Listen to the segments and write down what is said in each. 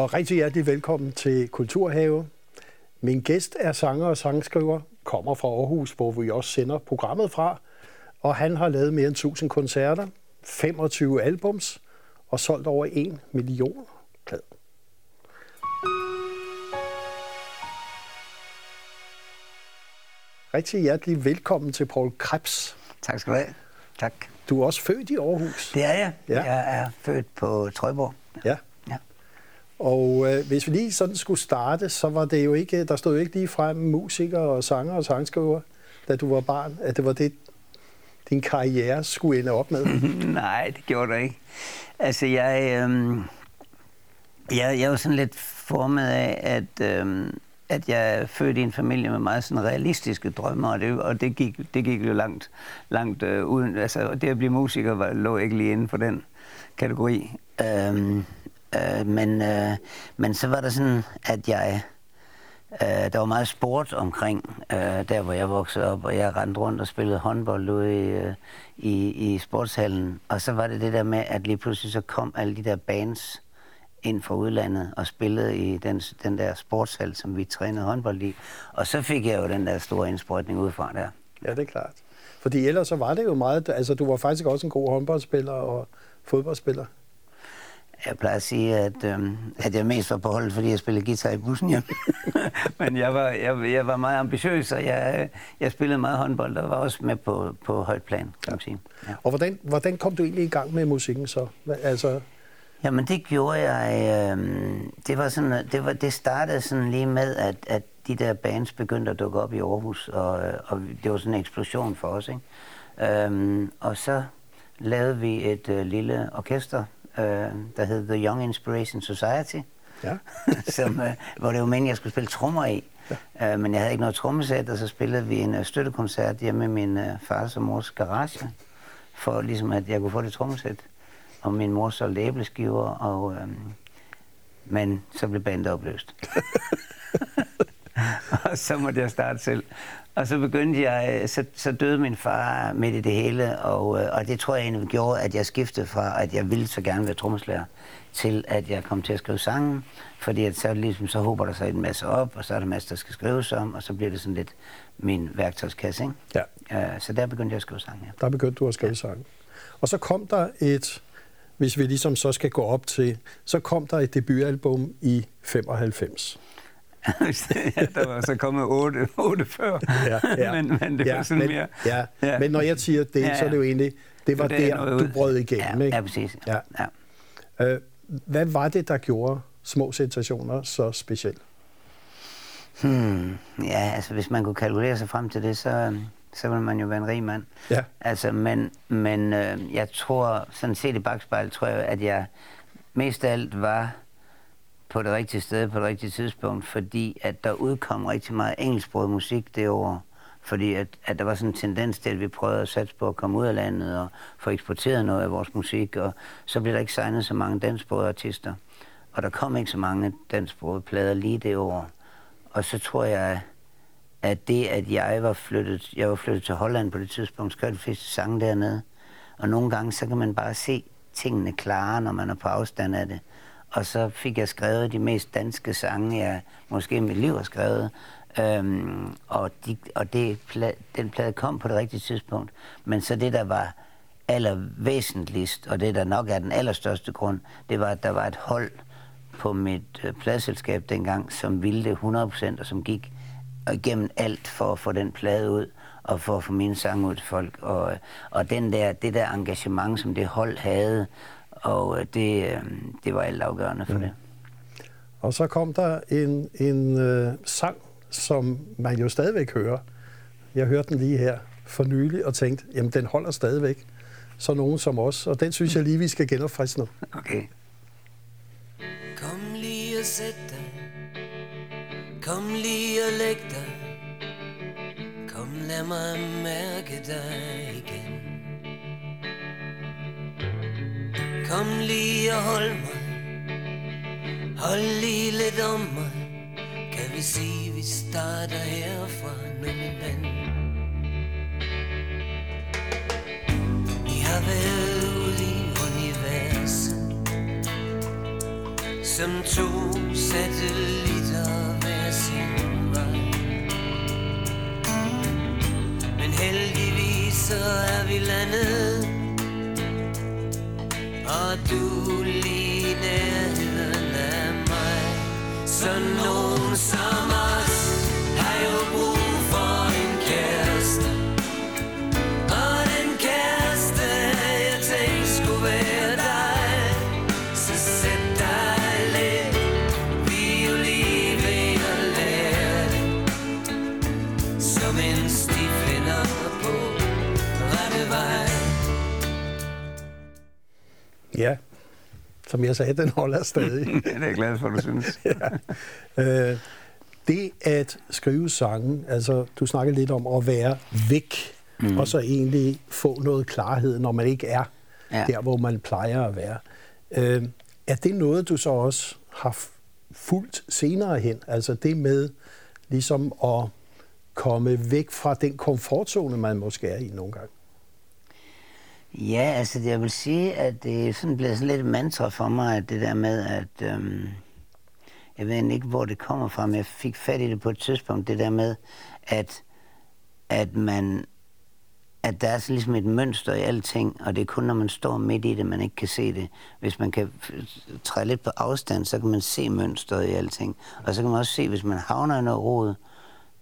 Og rigtig hjertelig velkommen til Kulturhave. Min gæst er sanger og sangskriver, kommer fra Aarhus, hvor vi også sender programmet fra. Og han har lavet mere end 1000 koncerter, 25 albums og solgt over 1 million plader. Rigtig hjertelig velkommen til Paul Krebs. Tak skal du have. Tak. Du er også født i Aarhus. Det er jeg. Ja. Jeg er født på Trøjborg. Ja. Ja. Og øh, hvis vi lige sådan skulle starte, så var det jo ikke, der stod jo ikke lige frem musiker og sanger og sangskriver, da du var barn, at det var det, din karriere skulle ende op med. Nej, det gjorde der ikke. Altså, jeg, øh, jeg, jeg var sådan lidt formet af, at, øh, at jeg er født i en familie med meget sådan realistiske drømme, og det, og det, gik, det gik jo langt, langt øh, uden. Altså, det at blive musiker var, lå ikke lige inden for den kategori. Øh, øh, men, øh, men så var det sådan, at jeg... Øh, der var meget sport omkring, øh, der hvor jeg voksede op, og jeg rendte rundt og spillede håndbold ude i, øh, i, i sportshallen. Og så var det det der med, at lige pludselig så kom alle de der bands ind fra udlandet og spillede i den, den der sportshal, som vi trænede håndbold i. Og så fik jeg jo den der store indsprøjtning udefra der. Ja, det er klart. Fordi ellers så var det jo meget, altså du var faktisk også en god håndboldspiller og fodboldspiller. Jeg plejer at sige, at, øhm, at jeg mest var på holdet, fordi jeg spillede guitar i bussen hjem. Men jeg var, jeg, jeg var meget ambitiøs, og jeg, jeg spillede meget håndbold, og var også med på, på højt plan, kan man sige. Ja. Og hvordan, hvordan kom du egentlig i gang med musikken så? Altså, Jamen det gjorde jeg, øh, det var sådan, det, var, det startede sådan lige med, at, at de der bands begyndte at dukke op i Aarhus, og, øh, og det var sådan en eksplosion for os, ikke? Øhm, og så lavede vi et øh, lille orkester, øh, der hed The Young Inspiration Society, ja. som, øh, hvor det var meningen, jeg skulle spille trommer i. Ja. Øh, men jeg havde ikke noget trommesæt, og så spillede vi en øh, støttekoncert hjemme i min øh, fars og mors garage, for ligesom at jeg kunne få det trommesæt. Og min mor solgte æbleskiver, og, øh, men så blev bandet opløst. og så måtte jeg starte selv. Og så begyndte jeg, så, så døde min far midt i det hele, og, øh, og det tror jeg egentlig gjorde, at jeg skiftede fra, at jeg ville så gerne være trommeslager, til at jeg kom til at skrive sangen, fordi at så, ligesom, så håber der sig en masse op, og så er der en masse, der skal skrives om, og så bliver det sådan lidt min værktøjskasse, ikke? ja, Uh, så der begyndte jeg at skrive sange, ja. der begyndte du at skrive ja. sange. Og så kom der et, hvis vi ligesom så skal gå op til, så kom der et debutalbum i 95. ja, der var så kommet otte, otte før, Ja, ja. men, men det ja, var sådan men, mere... Ja, ja. Ja. men når jeg siger det, Ja, så er det jo ja. egentlig, det var Det er der, du brød igennem, ja, ikke? Ja, præcis. Ja. ja. Øh, hvad var det, der gjorde små sensationer så specielt? Hmm, ja, altså hvis man kunne kalkulere sig frem til det, så, så ville man jo være en rig mand. Ja. Altså, men, men øh, jeg tror, sådan set i bagspejlet, tror jeg, at jeg mest af alt var på det rigtige sted på det rigtige tidspunkt, fordi at der udkom rigtig meget engelsksproget musik det år. Fordi at, at der var sådan en tendens til, at vi prøvede at satse på at komme ud af landet og få eksporteret noget af vores musik, og så blev der ikke signet så mange dansksprogede artister. Og der kom ikke så mange dansksprogede plader lige det år. Og så tror jeg, at det, at jeg var flyttet, jeg var flyttet til Holland på det tidspunkt, skrev de fleste sange dernede. Og nogle gange, så kan man bare se tingene klare, når man er på afstand af det. Og så fik jeg skrevet de mest danske sange, jeg måske i mit liv har skrevet. Øhm, og de, og det, den plade kom på det rigtige tidspunkt. Men så det, der var allervæsentligst, og det, der nok er den allerstørste grund, det var, at der var et hold på mit øh, pladselskab dengang, som ville det 100%, og som gik igennem alt for at få den plade ud, og for at få mine sange ud til folk. Og, øh, og den der, det der engagement, som det hold havde, og øh, det, øh, det var altafgørende for mm. det. Og så kom der en, en øh, sang, som man jo stadigvæk hører. Jeg hørte den lige her for nylig og tænkte, jamen den holder stadigvæk. Så nogen som os, og den synes jeg lige, vi skal genopfriske nu. Okay. Kom lige og sæt dig Kom lige og læg dig Kom lad mig mærke dig igen Kom lige og hold mig. Hold lige lidt om mig. Kan vi sige vi starter herfra med min ven? Vi har været ude i universet Som to satellitter hver sin vej. Men heldigvis så er vi landet og du lige nærheden af mig. Så nogen som som jeg sagde, den holder stadig. det er jeg glad for, du synes. Øh, det at skrive sange, altså du snakker lidt om at være væk, mm. og så egentlig få noget klarhed, når man ikke er Ja. ja. der, hvor man plejer at være. Øh, er det noget, du så også har fulgt senere hen? Altså det med ligesom at komme væk fra den komfortzone, man måske er i nogle gange? Ja, altså jeg vil sige, at det er sådan blevet sådan lidt mantra for mig, at det der med, at øhm, jeg ved ikke, hvor det kommer fra, men jeg fik fat i det på et tidspunkt, det der med, at, at man at der er så ligesom et mønster i alting, og det er kun, når man står midt i det, man ikke kan se det. Hvis man kan træde lidt på afstand, så kan man se mønstret i alting. Og så kan man også se, hvis man havner i noget rod,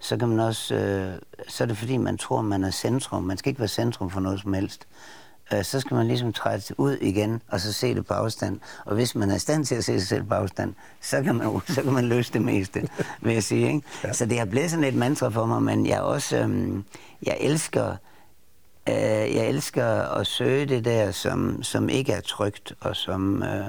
så kan man også, øh, så er det fordi, man tror, man er centrum. Man skal ikke være centrum for noget som helst. Øh, så skal man ligesom træde ud igen, og så se det på afstand. Og hvis man er i stand til at se sig selv på afstand, så kan man, så kan man løse det meste, vil jeg sige. Ikke? Ja. Så det har blevet sådan et mantra for mig, men jeg også, øhm, jeg elsker, øh, jeg elsker at søge det der, som, som ikke er trygt, og som, øh,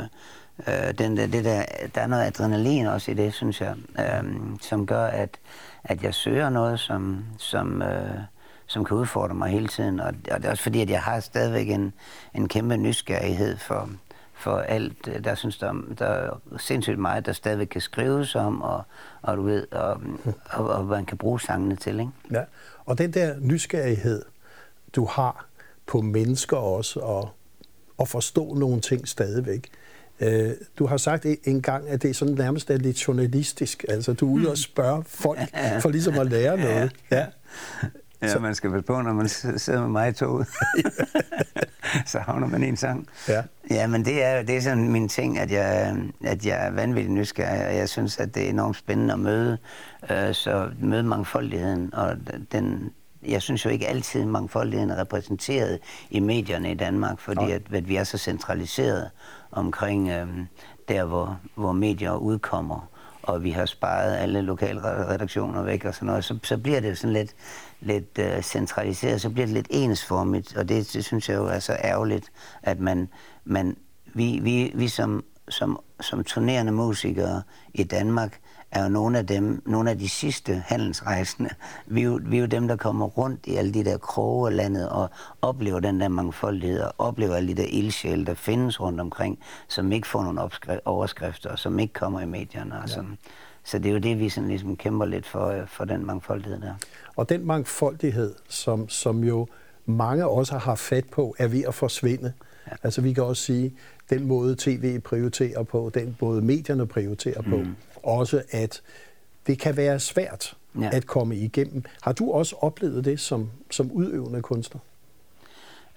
øh, den der, det der, der er noget adrenalin også i det, synes jeg, øh, som gør, at, at jeg søger noget, som, som, øh, som kan udfordre mig hele tiden. Og, og det er også fordi, at jeg har stadigvæk en, en kæmpe nysgerrighed for, for alt. øh, Der synes, der, der er sindssygt meget, der stadigvæk kan skrives om, og, og du ved, og, og, og man kan bruge sangene til, ikke? Ja. Og den der nysgerrighed, du har på mennesker også, og at forstå nogle ting stadigvæk. Øh, du har sagt en- en gang, at det er sådan nærmest er lidt journalistisk. Altså, du er ude og spørge folk for ligesom at lære noget. Ja. Ja, Så- man skal vel på, når man sidder med mig i toget. så havner man en sang. Ja. Ja, men det er, det er sådan min ting, at jeg, at jeg er vanvittigt nysgerrig, og jeg synes, at det er enormt spændende at møde, øh, så møde mangfoldigheden, og den, jeg synes jo ikke altid, at mangfoldigheden er repræsenteret i medierne i Danmark, fordi at, at vi er så centraliseret omkring øh, der, hvor, hvor medier udkommer, og vi har sparet alle lokale redaktioner væk og sådan noget, så, så bliver det sådan lidt, lidt uh, centraliseret, så bliver det lidt ensformigt, og det, det synes jeg jo er så ærgerligt, at man, man vi, vi, vi som, som, som turnerende musikere i Danmark er jo nogle af dem, nogle af de sidste handelsrejsende. Vi er, jo, vi er jo dem, der kommer rundt i alle de der kroge af landet og oplever den der mangfoldighed og oplever alle de der ildsjæle, der findes rundt omkring, som ikke får nogle overskrifter, og som ikke kommer i medierne. Og som, så det er jo det, vi sådan ligesom kæmper lidt for, øh, for den mangfoldighed der. Og den mangfoldighed, som, som jo mange også har fat på, er ved at forsvinde. Altså vi kan også sige, den måde tv prioriterer på, den måde medierne prioriterer på, mm. også at det kan være svært ja. At komme igennem. Har du også oplevet det som, som udøvende kunstner?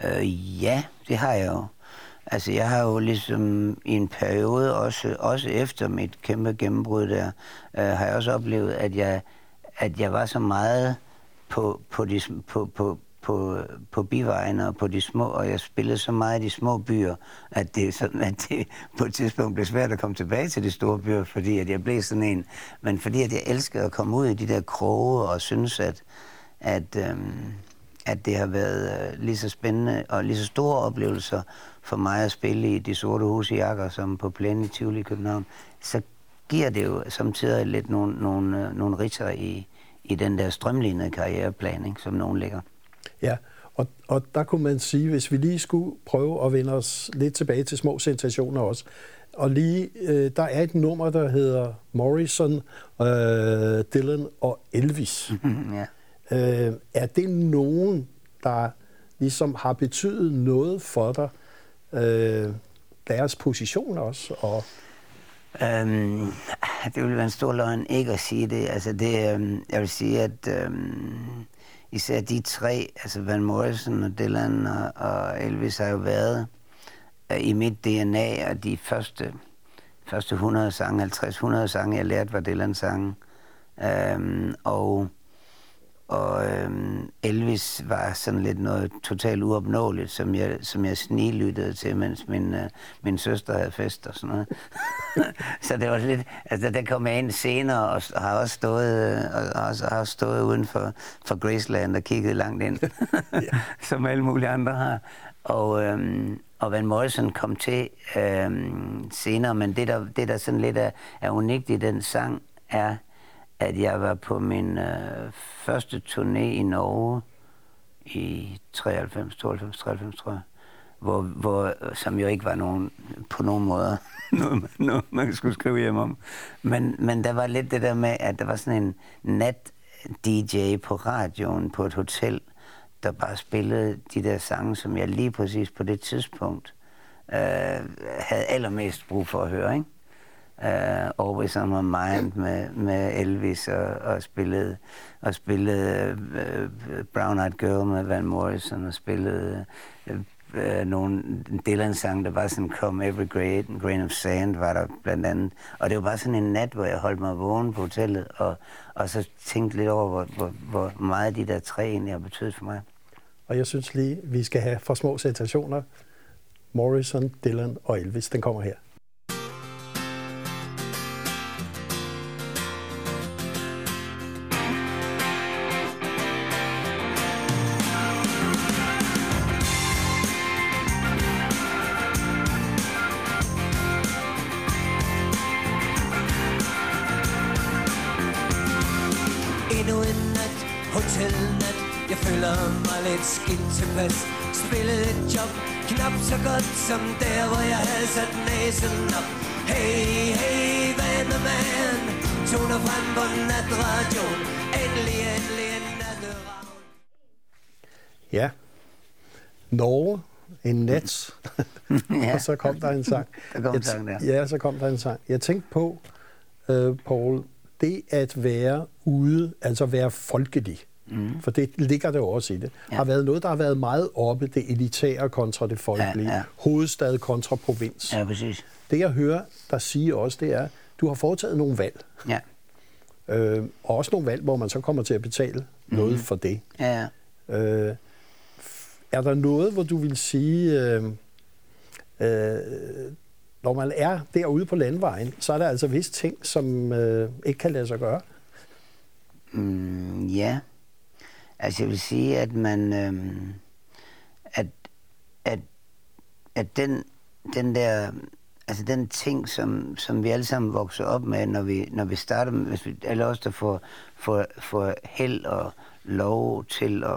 Øh, ja, det har jeg jo. Altså, jeg har jo ligesom i en periode, også, også efter mit kæmpe gennembrud der, øh, har jeg også oplevet, at jeg, at jeg var så meget på, på, de, på, på, på, på bivejene og på de små, og jeg spillede så meget i de små byer, at det, sådan, at det på et tidspunkt blev svært at komme tilbage til de store byer, fordi at jeg blev sådan en. Men fordi at jeg elskede at komme ud i de der kroge og synes, at, at, øhm, at det har været øh, lige så spændende og lige så store oplevelser for mig at spille i De Sorte Hus i Jakker, som på plænen i Tivoli i København, så giver det jo samtidig lidt nogle, nogle, øh, nogle ritter i, i den der strømlignede karriereplan, ikke, som nogen ligger. Ja, og, og der kunne man sige, hvis vi lige skulle prøve at vende os lidt tilbage til små sensationer også, og lige, øh, der er et nummer, der hedder Morrison, øh, Dylan og Elvis. ja. Øh, er det nogen, der ligesom har betydet noget for dig, øh, deres position også? Og, Øhm, det ville være en stor løgn ikke at sige det. Altså det, øhm, jeg vil sige, at øhm, især de tre, altså Van Morrison og Dylan og, og Elvis har jo været øh, i mit DNA, og de første, første 100 sange, 50-100 sange, jeg lærte, var Dylan sange. Øhm, og og øhm, Elvis var sådan lidt noget totalt uopnåeligt, som jeg, som jeg snilyttede til, mens min, øh, min søster havde fest og sådan noget. så det var lidt, altså der kom jeg ind senere og, og har også stået, øh, og, og har stået uden for, for Graceland og kigget langt ind, som alle mulige andre har. Og, øhm, og Van Morrison kom til øhm, senere, men det der, det der sådan lidt er, er unikt i den sang, er, at jeg var på min øh, første turné i Norge i 93, 92, 93, tror jeg, hvor, hvor, som jo ikke var nogen, på nogen måde noget, noget, man skulle skrive hjem om. Men, men der var lidt det der med, at der var sådan en nat-DJ på radioen på et hotel, der bare spillede de der sange, som jeg lige præcis på det tidspunkt øh, havde allermest brug for at høre, ikke? Uh, Always on My Mind med, med Elvis og, og spillede, og spillede uh, Brown Eyed Girl med Van Morrison og spillede uh, uh, nogle Dylan-sang, der var sådan Come Every Grain, Grain of Sand, var der blandt andet. Og det var bare sådan en nat, hvor jeg holdt mig vågen på hotellet, og, og så tænkte lidt over, hvor, hvor, hvor meget de der tre egentlig har betydet for mig. Og jeg synes lige, vi skal have for små sensationer. Morrison, Dylan og Elvis, den kommer her. Nat, ja. og så kom der en sang. der kom sang der. Ja, så kom der en sang. Jeg tænkte på, uh, Paul, det at være ude, altså være folkelig, Mm. For det ligger det også i det. Ja. har været noget, der har været meget oppe, det elitære kontra det folkelige. Ja, ja. Hovedstad kontra provins. Ja, præcis. Det jeg hører der siger også, det er, du har foretaget nogle valg. Ja. Øh, og også nogle valg, hvor man så kommer til at betale mm. noget for det. Ja, ja. Øh, er der noget, hvor du vil sige, øh, øh, når man er derude på landvejen, så er der altså visse ting, som øh, ikke kan lade sig gøre? Mm, ja. Altså jeg vil sige, at man, øh, at, at, at den, den der, altså den ting, som, som vi alle sammen vokser op med, når vi, når vi starter, hvis vi, alle os, der får, får, får held og lov til at,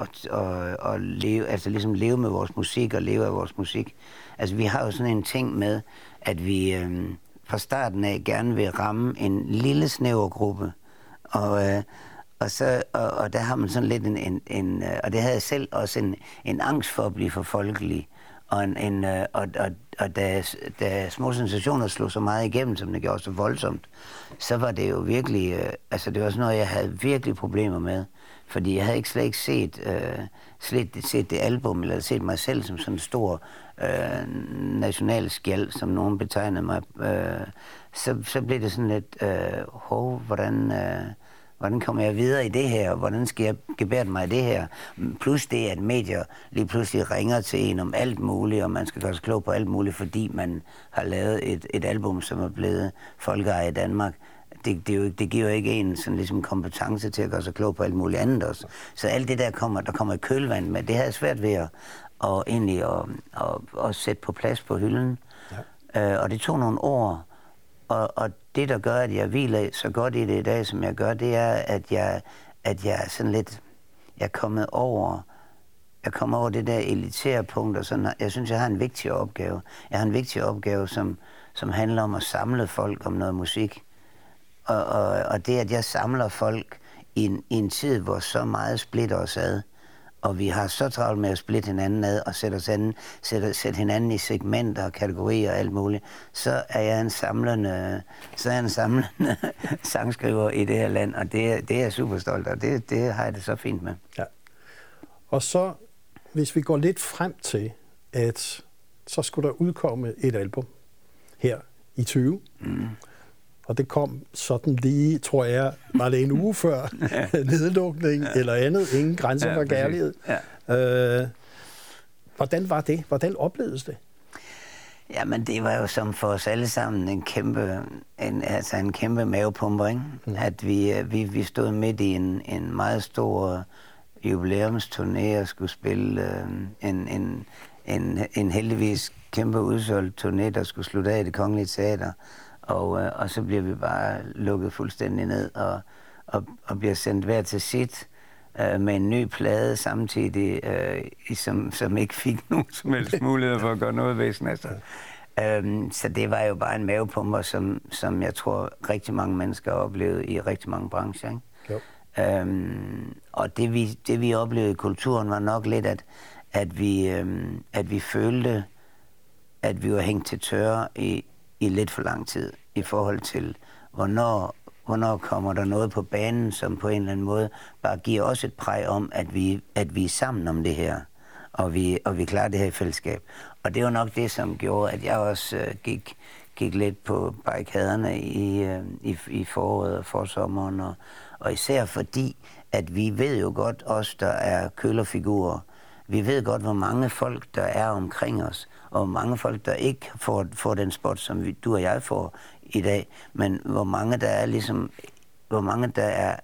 at, at, at leve, altså ligesom leve med vores musik og leve af vores musik. Altså vi har jo sådan en ting med, at vi øh, fra starten af gerne vil ramme en lille snæver gruppe, og, øh, og, så, og, og der har man sådan lidt en, en, en øh, og det havde jeg selv også en, en angst for at blive for folkelig. Og, en, en, øh, og, og, og da, da små sensationer slog så meget igennem, som det gjorde så voldsomt, så var det jo virkelig, øh, altså det var sådan noget, jeg havde virkelig problemer med. Fordi jeg havde ikke slet ikke set, øh, slet set det album, eller set mig selv som sådan en stor øh, national skjald, som nogen betegnede mig. Øh, så, så blev det sådan lidt, øh, hov, hvordan... Øh, Hvordan kommer jeg videre i det her? Hvordan skal jeg gebære mig i det her? Plus det, at medier lige pludselig ringer til en om alt muligt, og man skal gøre sig klog på alt muligt, fordi man har lavet et, et album, som er blevet folkeeje i Danmark. Det, det, jo, det giver jo ikke en sådan ligesom kompetence til at gøre sig klog på alt muligt andet også. Så alt det der kommer, der kommer i kølvand med, det har jeg svært ved at, og egentlig at, at, at sætte på plads på hylden. Ja. Uh, og det tog nogle år, og, og det, der gør, at jeg hviler så godt i det i dag, som jeg gør, det er, at jeg, at jeg er sådan lidt, jeg er kommet over, jeg kommer over det der elitære punkt, og sådan, jeg synes, jeg har en vigtig opgave. Jeg har en vigtig opgave, som, som handler om at samle folk om noget musik. Og, og, og det, at jeg samler folk i en, i en tid, hvor så meget splitter os ad, og vi har så travlt med at splitte hinanden ad og sætte, os anden, sætte, sætte hinanden i segmenter og kategorier og alt muligt, så er jeg en samlende, så er jeg en samlende sangskriver i det her land, og det, det er jeg super stolt af, og det, det har jeg det så fint med. Ja. Og så, hvis vi går lidt frem til, at så skulle der udkomme et album her i 20. Mm. Og det kom sådan lige, tror jeg, var det en uge før nedlukning ja. eller andet. Ingen grænser ja, for kærlighed. Ja. Øh, hvordan var det? Hvordan oplevedes det? Jamen, det var jo som for os alle sammen en kæmpe, en, altså en kæmpe mavepumper, ikke? Mm. At vi, øh, vi, vi stod midt i en, en meget stor jubilæumsturné og skulle spille øh, en, en, en, en heldigvis kæmpe udsolgt turné, der skulle slutte af i det kongelige teater. Og, øh, og så bliver vi bare lukket fuldstændig ned og, og, og bliver sendt hver til sit øh, med en ny plade samtidig, øh, som, som ikke fik nogen som helst mulighed for at gøre noget væsen af sig. Øhm, så det var jo bare en mavepumper, som, som jeg tror rigtig mange mennesker har oplevet i rigtig mange brancher. Ikke? Jo. Øhm, og det vi, det vi oplevede i kulturen var nok lidt, at, at, vi, øhm, at vi følte, at vi var hængt til tørre i, i lidt for lang tid i forhold til, hvornår, hvornår kommer der noget på banen, som på en eller anden måde bare giver os et præg om, at vi, at vi er sammen om det her, og vi, og vi klarer det her i fællesskab. Og det var nok det, som gjorde, at jeg også øh, gik, gik lidt på barrikaderne i, øh, i, i foråret og forsommeren, og, og især fordi, at vi ved jo godt, os der er kølerfigurer, vi ved godt, hvor mange folk, der er omkring os, og mange folk, der ikke får, får den spot, som vi, du og jeg får i dag, men hvor mange der er ligesom, hvor mange der er,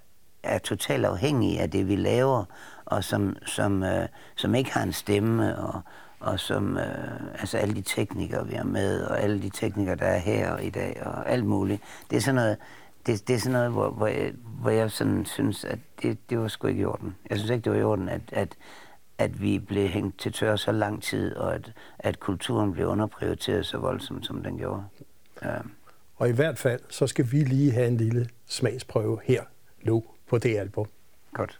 er totalt afhængige af det, vi laver, og som, som, øh, som ikke har en stemme, og, og som, øh, altså alle de teknikere, vi har med, og alle de teknikere, der er her i dag, og alt muligt. Det er sådan noget, det, det er sådan noget, hvor, hvor, jeg, hvor jeg sådan synes, at det, det var sgu ikke i orden. Jeg synes ikke, det var i orden, at, at, at vi blev hængt til tør så lang tid, og at, at kulturen blev underprioriteret så voldsomt, som den gjorde. Ja. Og i hvert fald, så skal vi lige have en lille smagsprøve her nu på det album. Godt.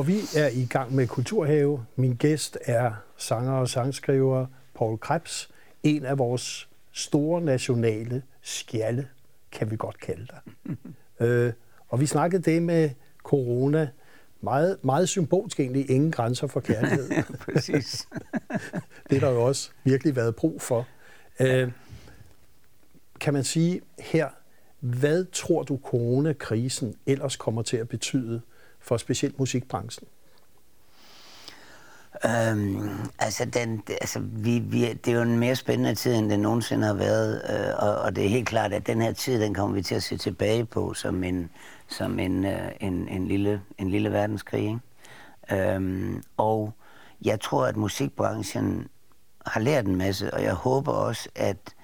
vi er i gang med Kulturhave. Min gæst er sanger og sangskriver Paul Krebs, en af vores store nationale skjalde, kan vi godt kalde dig. øh, og vi snakkede det med corona. Meget, meget symbolsk egentlig, ingen grænser for kærlighed. Præcis. det har der jo også virkelig været brug for. Øh, kan man sige her, hvad tror du coronakrisen ellers kommer til at betyde for specielt musikbranchen? Øhm, altså, den, altså vi, vi, det er jo en mere spændende tid, end det nogensinde har været, øh, og, og det er helt klart, at den her tid, den kommer vi til at se tilbage på som en, som en, øh, en, en, lille, en lille verdenskrig. Ikke? Øhm, og jeg tror, at musikbranchen har lært en masse, og jeg håber også, at,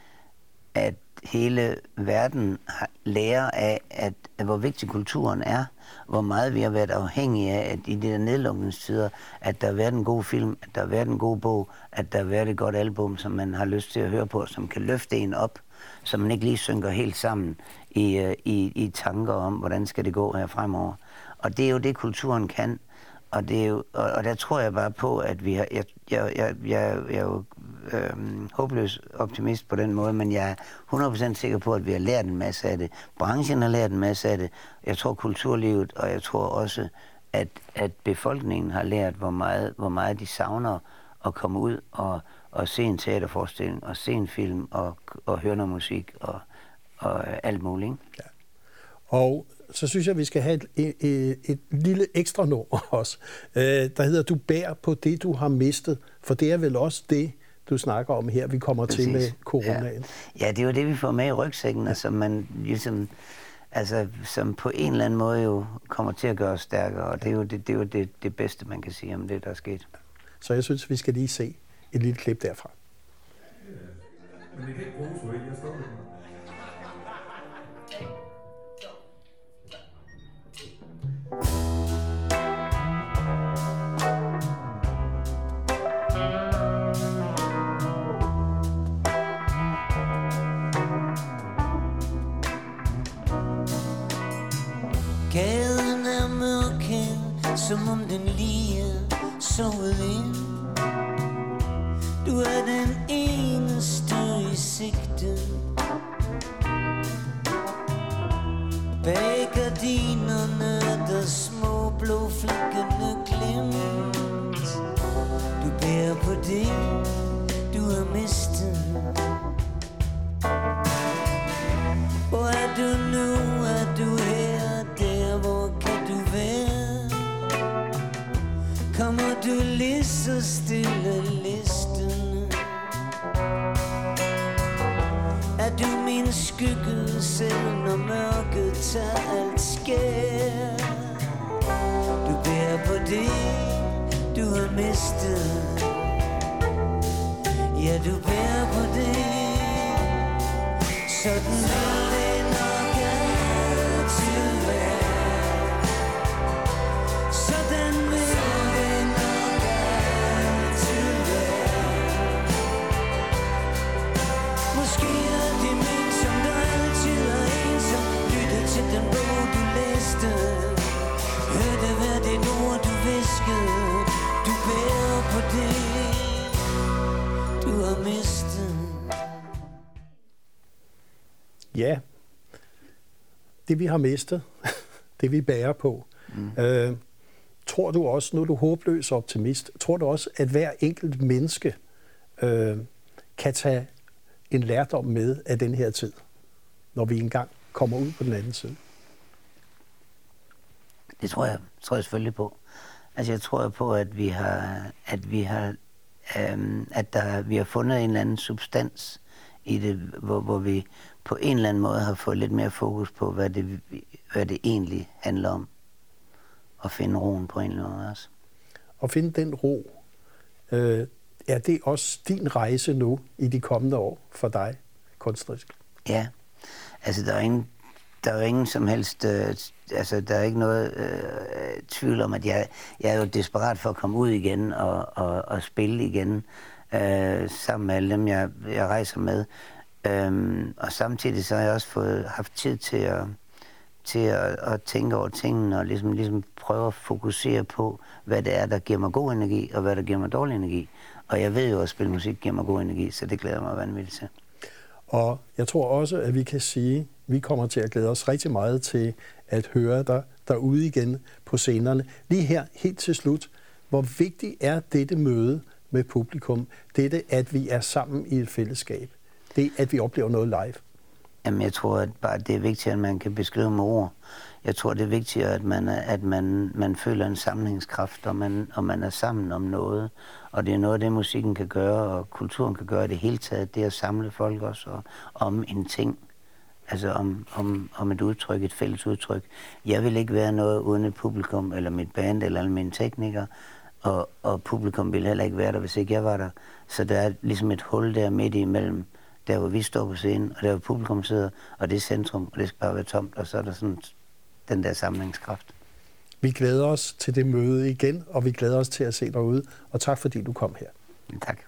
at hele verden lærer af, at, at hvor vigtig kulturen er, hvor meget vi har været afhængige af, at i de der nedlukningstider, at der har været en god film, at der har været en god bog, at der har været et godt album, som man har lyst til at høre på, som kan løfte en op, så man ikke lige synker helt sammen i, øh, i, i tanker om, hvordan skal det gå her fremover. Og det er jo det, kulturen kan. Og, det er jo, og, og der tror jeg bare på, at vi har... Jeg, jeg, jeg, jeg, jeg er jo øh, håbløs optimist på den måde, men jeg er 100% sikker på, at vi har lært en masse af det. Branchen har lært en masse af det. Jeg tror kulturlivet, og jeg tror også, at, at befolkningen har lært, hvor meget, hvor meget de savner at komme ud og, og se en teaterforestilling, og se en film, og, og høre noget musik, og, og øh, alt muligt. Ja. Og så synes jeg, at vi skal have et, et, et, lille ekstra nummer også, øh, der hedder Du bærer på det, du har mistet. For det er vel også det, du snakker om her, vi kommer Præcis. til med coronaen. Ja. ja, det er jo det, vi får med i rygsækken, ja. altså man ligesom, altså, som på en eller anden måde jo kommer til at gøre os stærkere, og det er jo det, det, er jo det, det bedste, man kan sige om det, der er sket. Så jeg synes, vi skal lige se et lille klip derfra. Men det kan ikke bruges, jeg står som om den lige så ud ind Sådan det vi har mistet, det vi bærer på. Mm. Øh, tror du også, nu er du håbløs optimist, tror du også, at hver enkelt menneske øh, kan tage en lærdom med af den her tid, når vi engang kommer ud på den anden side? Det tror jeg, tror jeg selvfølgelig på. Altså jeg tror på, at vi har, at vi har, øhm, at der, vi har fundet en eller anden substans i det, hvor, hvor vi på en eller anden måde har fået lidt mere fokus på, hvad det, hvad det egentlig handler om. Og finde roen på en eller anden måde også. Og finde den ro, øh, er det også din rejse nu i de kommende år for dig, kunstnerisk? Ja, altså der er ingen, der er ingen som helst, øh, altså der er ikke noget øh, tvivl om, at jeg, jeg er jo desperat for at komme ud igen og, og, og spille igen øh, sammen med alle dem, jeg, jeg rejser med. Øhm, og samtidig så har jeg også fået haft tid til at, til at, at tænke over tingene og ligesom, ligesom prøve at fokusere på, hvad det er, der giver mig god energi, og hvad der giver mig dårlig energi. Og jeg ved jo, at spille musik giver mig god energi, så det glæder mig vanvittigt til. Og jeg tror også, at vi kan sige, at vi kommer til at glæde os rigtig meget til at høre dig derude igen på scenerne. Lige her, helt til slut, hvor vigtigt er dette møde med publikum? Dette, at vi er sammen i et fællesskab? det, at vi oplever noget live? Jamen, jeg tror at bare, det er vigtigt, at man kan beskrive med ord. Jeg tror, det er vigtigt, at man, at man, man føler en samlingskraft, og man, og man er sammen om noget. Og det er noget, det musikken kan gøre, og kulturen kan gøre det hele taget. Det at samle folk også og, om en ting. Altså om, om, om et udtryk, et fælles udtryk. Jeg vil ikke være noget uden et publikum, eller mit band, eller alle mine teknikere. Og, og publikum vil heller ikke være der, hvis ikke jeg var der. Så der er ligesom et hul der midt imellem der hvor vi står på scenen, og der hvor publikum sidder, og det er centrum, og det skal bare være tomt, og så er der sådan den der samlingskraft. Vi glæder os til det møde igen, og vi glæder os til at se dig ude. Og tak fordi du kom her. Tak.